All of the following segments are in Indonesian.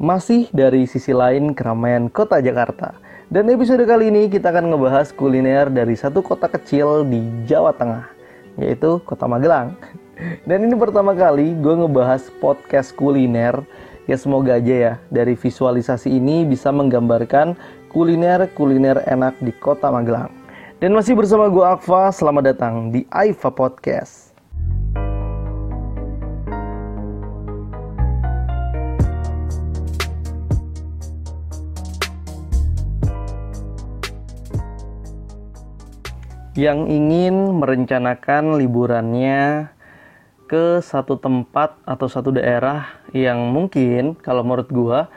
Masih dari sisi lain keramaian kota Jakarta. Dan episode kali ini kita akan ngebahas kuliner dari satu kota kecil di Jawa Tengah, yaitu Kota Magelang. Dan ini pertama kali gue ngebahas podcast kuliner. Ya semoga aja ya dari visualisasi ini bisa menggambarkan kuliner-kuliner enak di Kota Magelang. Dan masih bersama gue Akfa, selamat datang di Aifa Podcast. Yang ingin merencanakan liburannya ke satu tempat atau satu daerah yang mungkin kalau menurut gua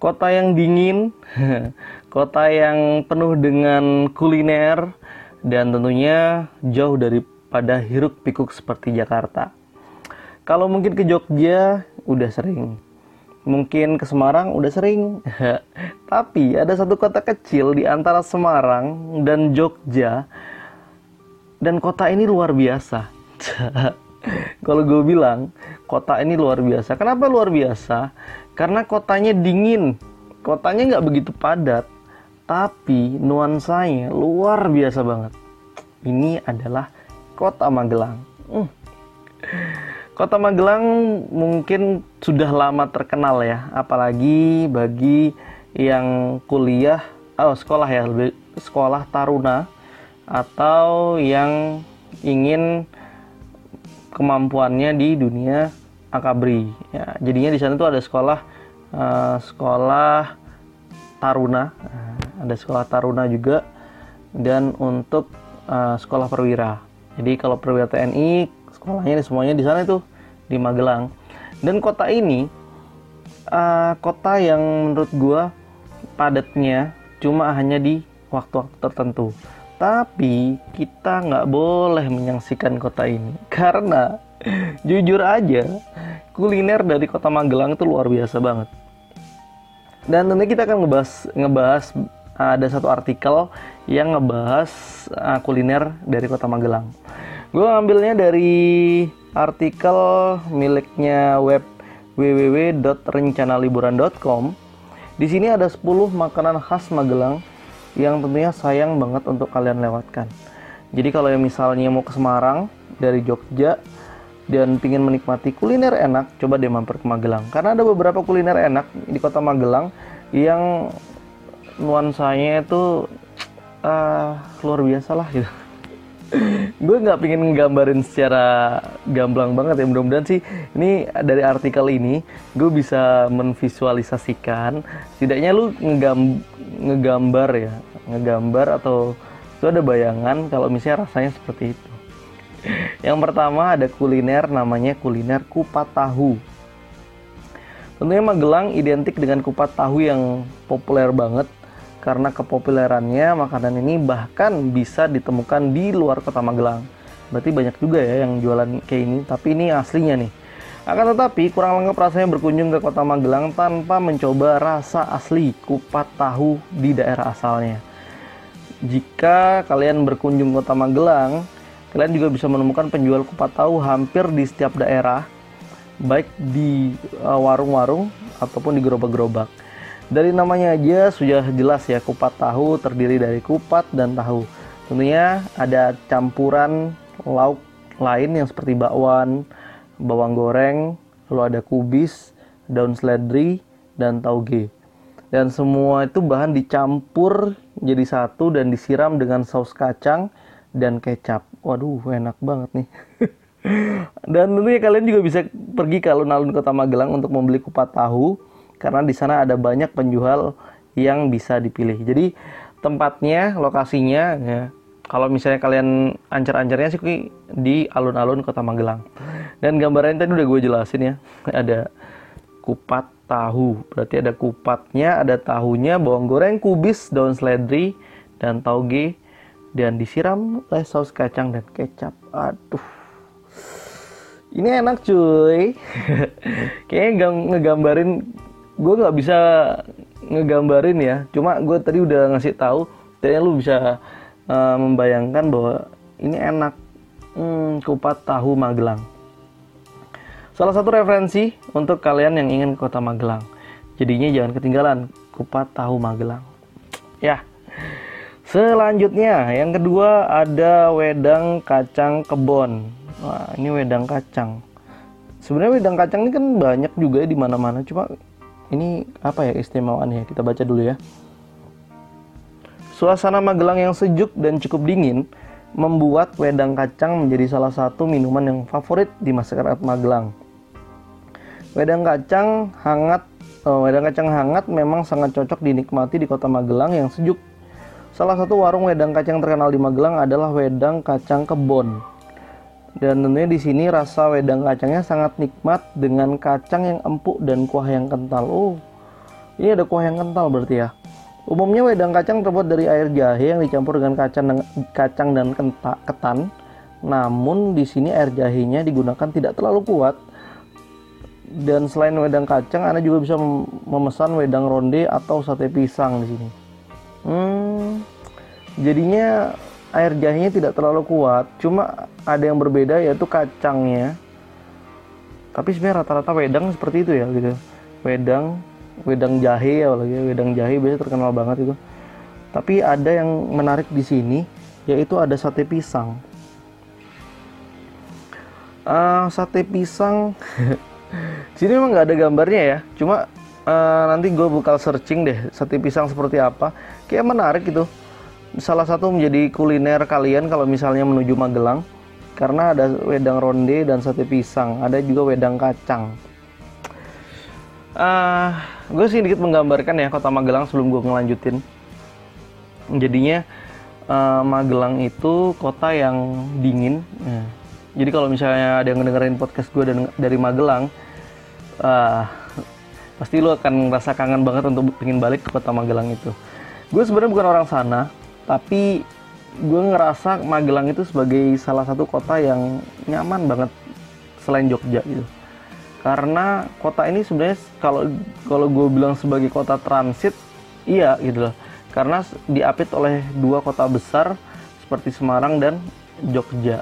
kota yang dingin, kota yang penuh dengan kuliner dan tentunya jauh daripada hiruk pikuk seperti Jakarta. Kalau mungkin ke Jogja udah sering. Mungkin ke Semarang udah sering. Tapi ada satu kota kecil di antara Semarang dan Jogja dan kota ini luar biasa. Kalau gue bilang kota ini luar biasa. Kenapa luar biasa? Karena kotanya dingin, kotanya nggak begitu padat, tapi nuansanya luar biasa banget. Ini adalah kota Magelang. Hmm. Kota Magelang mungkin sudah lama terkenal ya, apalagi bagi yang kuliah, oh sekolah ya, sekolah taruna atau yang ingin kemampuannya di dunia akabri. Ya jadinya di sana tuh ada sekolah uh, sekolah taruna. Uh, ada sekolah taruna juga. Dan untuk uh, sekolah perwira. Jadi kalau perwira TNI sekolahnya semuanya di sana tuh di Magelang. Dan kota ini uh, kota yang menurut gua padatnya cuma hanya di waktu-waktu tertentu tapi kita nggak boleh menyaksikan kota ini karena jujur aja kuliner dari kota Magelang itu luar biasa banget. Dan tentunya kita akan ngebahas ngebahas ada satu artikel yang ngebahas uh, kuliner dari kota Magelang. Gue ngambilnya dari artikel miliknya web www.rencanaliburan.com. Di sini ada 10 makanan khas Magelang yang tentunya sayang banget untuk kalian lewatkan. Jadi kalau yang misalnya mau ke Semarang dari Jogja dan ingin menikmati kuliner enak, coba deh mampir ke Magelang. Karena ada beberapa kuliner enak di kota Magelang yang nuansanya itu uh, luar biasa lah gitu. Gue nggak pengen nggambarin secara gamblang banget ya mudah-mudahan sih ini dari artikel ini gue bisa menvisualisasikan setidaknya lu ngegam ngegambar ya ngegambar atau itu ada bayangan kalau misalnya rasanya seperti itu. Yang pertama ada kuliner namanya kuliner kupat tahu. Tentunya Magelang identik dengan kupat tahu yang populer banget karena kepopulerannya makanan ini bahkan bisa ditemukan di luar kota Magelang. Berarti banyak juga ya yang jualan kayak ini, tapi ini aslinya nih. Akan tetapi kurang lengkap rasanya berkunjung ke kota Magelang tanpa mencoba rasa asli kupat tahu di daerah asalnya jika kalian berkunjung kota Magelang, kalian juga bisa menemukan penjual kupat tahu hampir di setiap daerah, baik di uh, warung-warung ataupun di gerobak-gerobak. Dari namanya aja sudah jelas ya kupat tahu terdiri dari kupat dan tahu. Tentunya ada campuran lauk lain yang seperti bakwan, bawang goreng, lalu ada kubis, daun seledri, dan tauge dan semua itu bahan dicampur jadi satu dan disiram dengan saus kacang dan kecap. Waduh, enak banget nih. dan tentunya kalian juga bisa pergi ke alun-alun Kota Magelang untuk membeli kupat tahu karena di sana ada banyak penjual yang bisa dipilih. Jadi tempatnya, lokasinya ya kalau misalnya kalian ancar-ancarnya sih di alun-alun Kota Magelang. Dan gambarnya tadi udah gue jelasin ya. Ada kupat tahu. Berarti ada kupatnya, ada tahunya, bawang goreng, kubis, daun seledri, dan tauge dan disiram oleh saus kacang dan kecap. Aduh. Ini enak cuy. Kayaknya ngegambarin gue nggak bisa ngegambarin ya. Cuma gue tadi udah ngasih tahu, kayaknya lu bisa uh, membayangkan bahwa ini enak. Hmm, kupat tahu Magelang. Salah satu referensi untuk kalian yang ingin ke kota Magelang. Jadinya jangan ketinggalan kupat tahu Magelang. Ya. Selanjutnya, yang kedua ada wedang kacang kebon. Wah, ini wedang kacang. Sebenarnya wedang kacang ini kan banyak juga ya di mana-mana. Cuma ini apa ya istimewaannya? Kita baca dulu ya. Suasana Magelang yang sejuk dan cukup dingin membuat wedang kacang menjadi salah satu minuman yang favorit di masyarakat Magelang. Wedang kacang hangat, oh, wedang kacang hangat memang sangat cocok dinikmati di kota Magelang yang sejuk. Salah satu warung wedang kacang terkenal di Magelang adalah wedang kacang kebon. Dan tentunya di sini rasa wedang kacangnya sangat nikmat dengan kacang yang empuk dan kuah yang kental. Oh, ini ada kuah yang kental berarti ya. Umumnya wedang kacang terbuat dari air jahe yang dicampur dengan kacang dan, kacang dan kenta, ketan. Namun di sini air jahenya digunakan tidak terlalu kuat. Dan selain wedang kacang, Anda juga bisa memesan wedang ronde atau sate pisang di sini. Hmm, jadinya air jahenya tidak terlalu kuat, cuma ada yang berbeda yaitu kacangnya. Tapi sebenarnya rata-rata wedang seperti itu ya gitu. Wedang wedang jahe ya lagi wedang jahe biasanya terkenal banget itu. Tapi ada yang menarik di sini yaitu ada sate pisang. Uh, sate pisang. Sini memang nggak ada gambarnya ya cuma uh, nanti gue bakal searching deh sate pisang seperti apa. Kayak menarik itu salah satu menjadi kuliner kalian kalau misalnya menuju Magelang karena ada wedang ronde dan sate pisang ada juga wedang kacang. Uh, gue sih sedikit menggambarkan ya kota Magelang sebelum gue ngelanjutin. Jadinya uh, Magelang itu kota yang dingin. Ya. jadi kalau misalnya ada yang dengerin podcast gue dari Magelang uh, pasti lo akan merasa kangen banget untuk ingin balik ke kota Magelang itu. Gue sebenarnya bukan orang sana tapi gue ngerasa Magelang itu sebagai salah satu kota yang nyaman banget selain Jogja gitu. Karena kota ini sebenarnya kalau kalau gue bilang sebagai kota transit iya gitu loh. Karena diapit oleh dua kota besar seperti Semarang dan Jogja.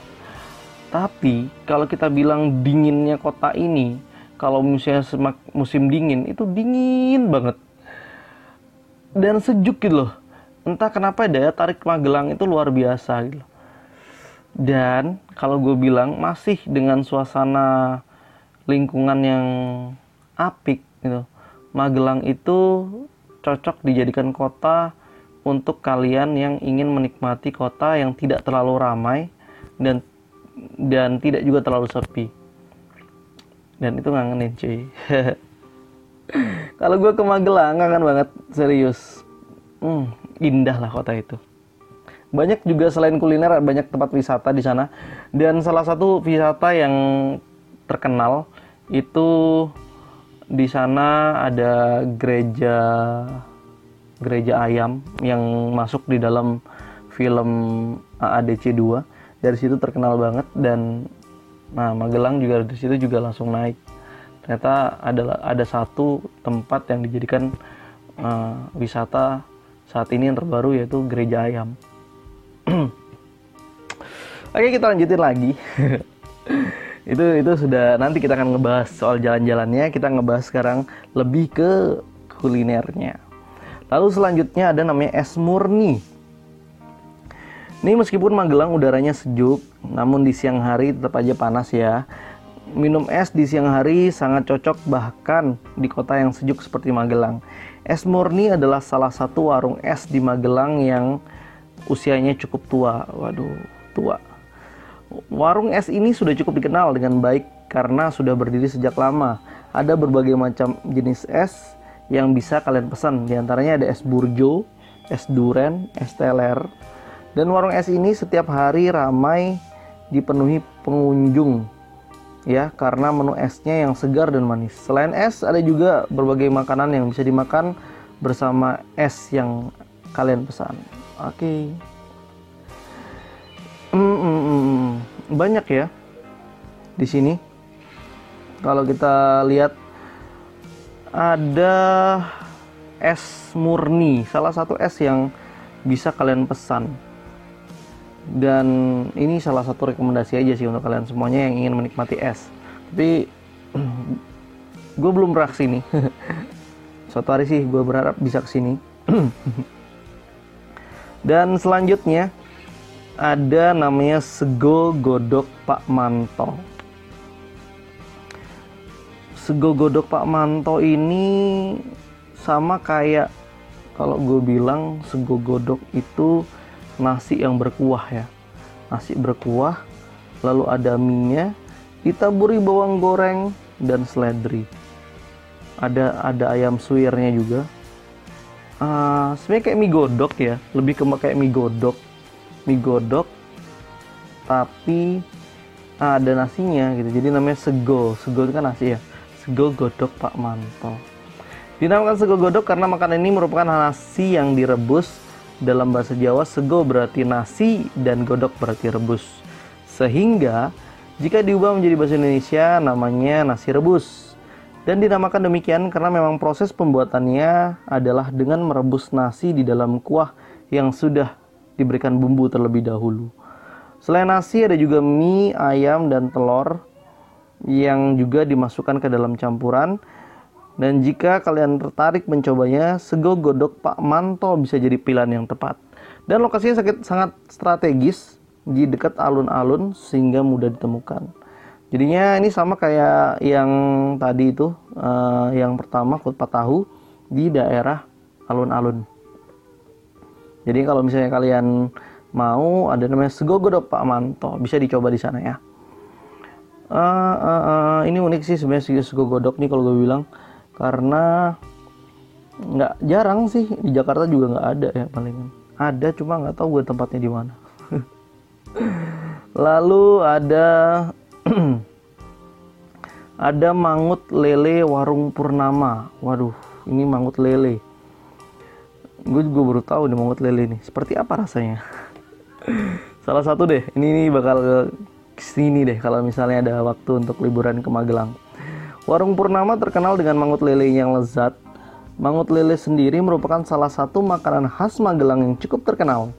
Tapi kalau kita bilang dinginnya kota ini kalau misalnya musim dingin itu dingin banget. Dan sejuk gitu loh entah kenapa daya tarik Magelang itu luar biasa gitu dan kalau gue bilang masih dengan suasana lingkungan yang apik gitu. Magelang itu cocok dijadikan kota untuk kalian yang ingin menikmati kota yang tidak terlalu ramai dan dan tidak juga terlalu sepi. Dan itu ngangenin cuy. Kalau gue ke Magelang kangen banget serius. Hmm, indah lah kota itu. Banyak juga selain kuliner banyak tempat wisata di sana. Dan salah satu wisata yang terkenal itu di sana ada gereja gereja ayam yang masuk di dalam film AADC 2 dari situ terkenal banget dan nah Magelang juga dari situ juga langsung naik. Ternyata ada ada satu tempat yang dijadikan uh, wisata saat ini yang terbaru yaitu gereja ayam. Oke kita lanjutin lagi. Itu itu sudah nanti kita akan ngebahas soal jalan-jalannya. Kita ngebahas sekarang lebih ke kulinernya. Lalu selanjutnya ada namanya es murni. Ini meskipun Magelang udaranya sejuk namun di siang hari tetap aja panas ya minum es di siang hari sangat cocok bahkan di kota yang sejuk seperti Magelang es murni adalah salah satu warung es di Magelang yang usianya cukup tua waduh tua Warung es ini sudah cukup dikenal dengan baik karena sudah berdiri sejak lama. Ada berbagai macam jenis es yang bisa kalian pesan. Di antaranya ada es burjo, es duren, es teler. Dan warung es ini setiap hari ramai dipenuhi pengunjung ya karena menu esnya yang segar dan manis. Selain es ada juga berbagai makanan yang bisa dimakan bersama es yang kalian pesan. Oke. Okay. Mm -mm banyak ya di sini. Kalau kita lihat ada es murni, salah satu es yang bisa kalian pesan. Dan ini salah satu rekomendasi aja sih untuk kalian semuanya yang ingin menikmati es. Tapi gue belum beraksi nih. suatu hari sih gue berharap bisa ke sini dan selanjutnya ada namanya sego godok Pak Manto sego godok Pak Manto ini sama kayak kalau gue bilang sego godok itu nasi yang berkuah ya. Nasi berkuah lalu ada minyak ditaburi bawang goreng dan seledri. Ada ada ayam suwirnya juga. Uh, sebenarnya kayak mie godok ya lebih ke kayak mie godok. Mie godok tapi uh, ada nasinya gitu. Jadi namanya sego. Sego itu kan nasi ya. Sego godok Pak Manto Dinamakan sego godok karena makanan ini merupakan nasi yang direbus. Dalam bahasa Jawa, sego berarti nasi dan godok berarti rebus. Sehingga jika diubah menjadi bahasa Indonesia namanya nasi rebus. Dan dinamakan demikian karena memang proses pembuatannya adalah dengan merebus nasi di dalam kuah yang sudah diberikan bumbu terlebih dahulu. Selain nasi ada juga mie, ayam, dan telur yang juga dimasukkan ke dalam campuran dan jika kalian tertarik mencobanya, sego godok Pak Manto bisa jadi pilihan yang tepat. Dan lokasinya sangat, sangat strategis di dekat alun-alun sehingga mudah ditemukan. Jadinya ini sama kayak yang tadi itu, uh, yang pertama Kutpa Tahu di daerah alun-alun. Jadi kalau misalnya kalian mau ada namanya sego godok Pak Manto, bisa dicoba di sana ya. Uh, uh, uh, ini unik sih sebenarnya sego godok nih kalau gue bilang karena nggak jarang sih di Jakarta juga nggak ada ya palingan ada cuma nggak tahu gue tempatnya di mana. Lalu ada ada mangut lele warung purnama. Waduh ini mangut lele. Gue juga baru tahu nih mangut lele nih. Seperti apa rasanya? Salah satu deh ini, ini bakal ke sini deh kalau misalnya ada waktu untuk liburan ke Magelang Warung Purnama terkenal dengan mangut lele yang lezat. Mangut lele sendiri merupakan salah satu makanan khas Magelang yang cukup terkenal.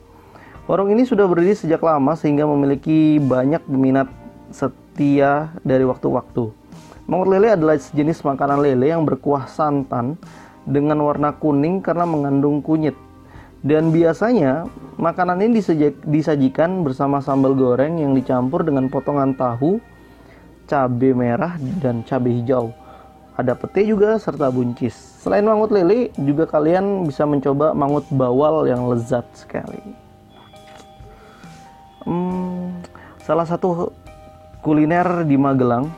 Warung ini sudah berdiri sejak lama sehingga memiliki banyak peminat setia dari waktu-waktu. Mangut lele adalah sejenis makanan lele yang berkuah santan dengan warna kuning karena mengandung kunyit. Dan biasanya makanan ini disajikan bersama sambal goreng yang dicampur dengan potongan tahu, cabai merah dan cabai hijau. Ada pete juga serta buncis. Selain mangut lele, juga kalian bisa mencoba mangut bawal yang lezat sekali. Hmm, salah satu kuliner di Magelang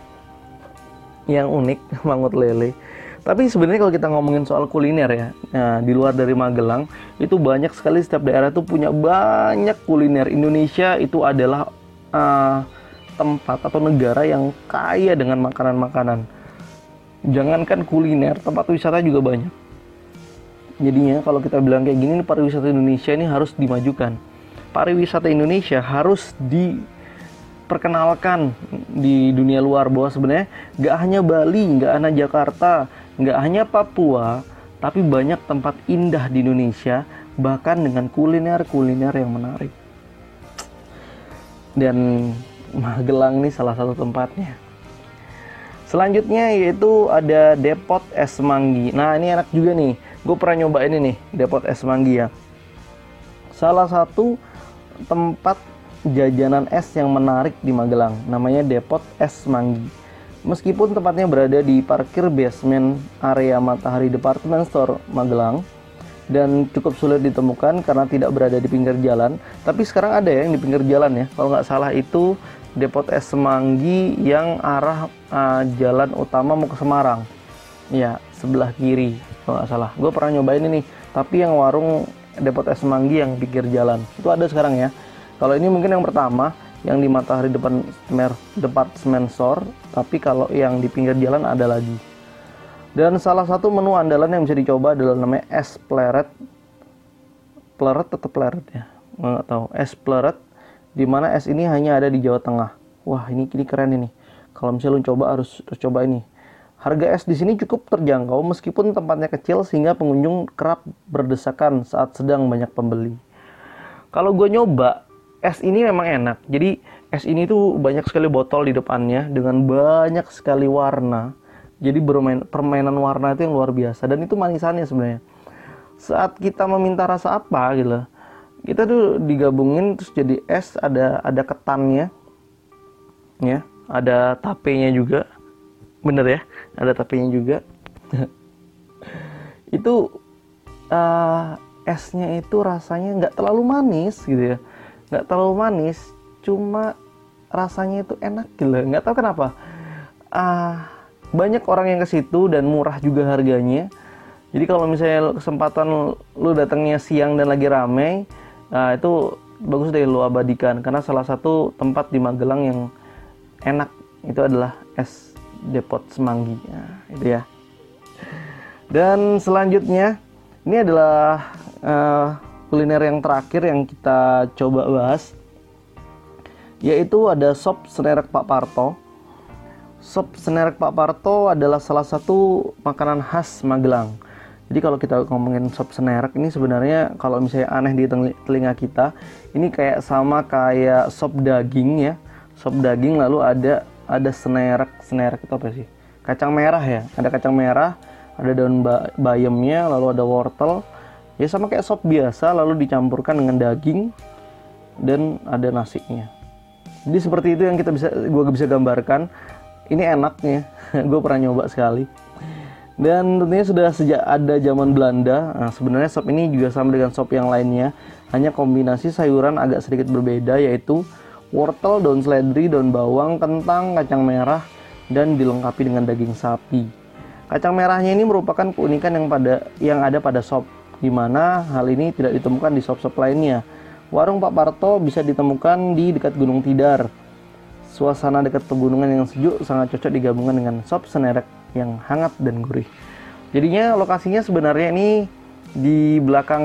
yang unik mangut lele. Tapi sebenarnya kalau kita ngomongin soal kuliner ya, nah, di luar dari Magelang itu banyak sekali setiap daerah itu punya banyak kuliner. Indonesia itu adalah uh, tempat atau negara yang kaya dengan makanan-makanan. Jangankan kuliner, tempat wisata juga banyak. Jadinya kalau kita bilang kayak gini, pariwisata Indonesia ini harus dimajukan. Pariwisata Indonesia harus diperkenalkan di dunia luar bahwa sebenarnya nggak hanya Bali, nggak hanya Jakarta, nggak hanya Papua, tapi banyak tempat indah di Indonesia, bahkan dengan kuliner-kuliner yang menarik. Dan Magelang nih salah satu tempatnya. Selanjutnya yaitu ada Depot Es Manggi. Nah ini enak juga nih. Gue pernah nyoba ini nih Depot Es Manggi ya. Salah satu tempat jajanan es yang menarik di Magelang. Namanya Depot Es Manggi. Meskipun tempatnya berada di parkir basement area Matahari Department Store Magelang, dan cukup sulit ditemukan karena tidak berada di pinggir jalan. Tapi sekarang ada ya yang di pinggir jalan ya. Kalau nggak salah itu Depot Es Semanggi yang arah uh, jalan utama mau ke Semarang. Ya, sebelah kiri kalau nggak salah. Gue pernah nyobain ini, tapi yang warung Depot Es Semanggi yang pinggir jalan itu ada sekarang ya. Kalau ini mungkin yang pertama yang di Matahari depan Department Store, tapi kalau yang di pinggir jalan ada lagi. Dan salah satu menu andalan yang bisa dicoba adalah namanya es pleret. Pleret atau pleret ya? Nggak tahu. Es pleret di mana es ini hanya ada di Jawa Tengah. Wah, ini ini keren ini. Kalau misalnya lu coba harus, harus coba ini. Harga es di sini cukup terjangkau meskipun tempatnya kecil sehingga pengunjung kerap berdesakan saat sedang banyak pembeli. Kalau gue nyoba, es ini memang enak. Jadi es ini tuh banyak sekali botol di depannya dengan banyak sekali warna jadi bermain permainan warna itu yang luar biasa dan itu manisannya sebenarnya saat kita meminta rasa apa gitu kita tuh digabungin terus jadi es ada ada ketannya. Ya ada tapenya juga. Bener ya ada tapenya juga. Itu uh, esnya itu rasanya nggak terlalu manis gitu ya. Nggak terlalu manis cuma rasanya itu enak gitu. Nggak tahu kenapa. Uh, banyak orang yang ke situ dan murah juga harganya. Jadi kalau misalnya kesempatan lu datangnya siang dan lagi ramai nah itu bagus deh lu abadikan karena salah satu tempat di Magelang yang enak itu adalah es depot semanggi. Nah, itu ya. Dan selanjutnya ini adalah uh, kuliner yang terakhir yang kita coba bahas yaitu ada sop senerek Pak Parto. Sop senerek Pak Parto adalah salah satu makanan khas Magelang jadi kalau kita ngomongin sop senerek ini sebenarnya kalau misalnya aneh di telinga kita ini kayak sama kayak sop daging ya. Sop daging lalu ada ada senerek senerek itu apa sih? Kacang merah ya. Ada kacang merah ada daun bayamnya lalu ada wortel. Ya sama kayak sop biasa lalu dicampurkan dengan daging dan ada nasinya. Jadi seperti itu yang kita bisa gue bisa gambarkan. Ini enaknya. Gue pernah nyoba sekali dan tentunya sudah sejak ada zaman Belanda nah, sebenarnya sop ini juga sama dengan sop yang lainnya hanya kombinasi sayuran agak sedikit berbeda yaitu wortel, daun seledri, daun bawang, kentang, kacang merah, dan dilengkapi dengan daging sapi. Kacang merahnya ini merupakan keunikan yang pada yang ada pada sop, di mana hal ini tidak ditemukan di sop-sop lainnya. Warung Pak Parto bisa ditemukan di dekat Gunung Tidar. Suasana dekat pegunungan yang sejuk sangat cocok digabungkan dengan sop senerek yang hangat dan gurih. Jadinya lokasinya sebenarnya ini di belakang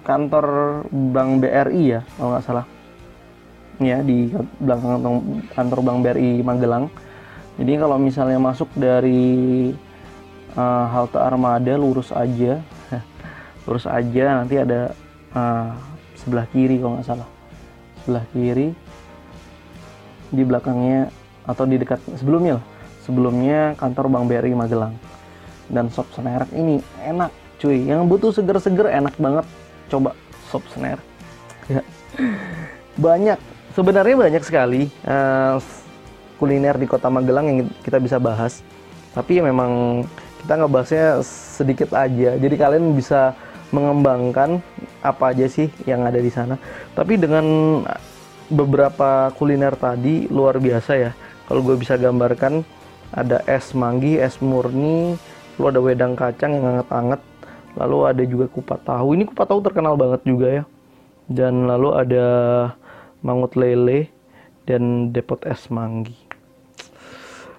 kantor Bank BRI ya, kalau nggak salah ya di belakang kantor Bank BRI Magelang. Jadi kalau misalnya masuk dari uh, halte Armada lurus aja, lurus aja nanti ada uh, sebelah kiri kalau nggak salah, sebelah kiri di belakangnya atau di dekat sebelumnya lah, sebelumnya kantor Bank BRI Magelang. Dan sop senerek ini enak cuy, yang butuh seger-seger enak banget. Coba sop senerek. Ya. Banyak. Sebenarnya banyak sekali uh, kuliner di kota Magelang yang kita bisa bahas. Tapi ya memang kita ngebahasnya sedikit aja. Jadi kalian bisa mengembangkan apa aja sih yang ada di sana. Tapi dengan beberapa kuliner tadi luar biasa ya. Kalau gue bisa gambarkan ada es manggi es murni lalu ada wedang kacang yang hangat-hangat lalu ada juga kupat tahu. Ini kupat tahu terkenal banget juga ya. Dan lalu ada mangut lele, dan depot es manggi.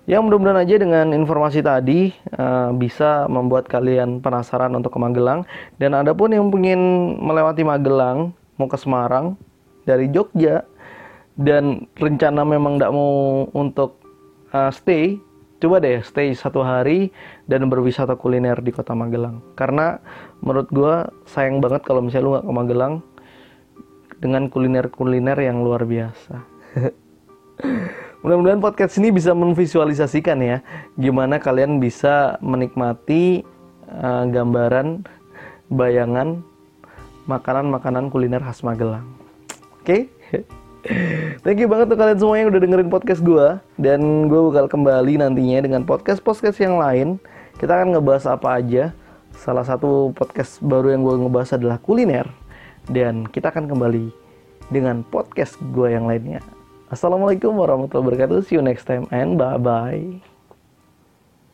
Ya mudah-mudahan aja dengan informasi tadi uh, bisa membuat kalian penasaran untuk ke Magelang. Dan ada pun yang ingin melewati Magelang mau ke Semarang dari Jogja dan rencana memang tidak mau untuk uh, stay coba deh stay satu hari dan berwisata kuliner di kota Magelang karena menurut gue sayang banget kalau misalnya lu nggak ke Magelang dengan kuliner-kuliner yang luar biasa. Mudah-mudahan podcast ini bisa memvisualisasikan ya gimana kalian bisa menikmati uh, gambaran, bayangan makanan-makanan kuliner khas Magelang. Oke? Okay? Thank you banget tuh kalian semua yang udah dengerin podcast gue Dan gue bakal kembali nantinya dengan podcast-podcast yang lain Kita akan ngebahas apa aja Salah satu podcast baru yang gue ngebahas adalah kuliner dan kita akan kembali dengan podcast gue yang lainnya. Assalamualaikum warahmatullahi wabarakatuh. See you next time and bye bye.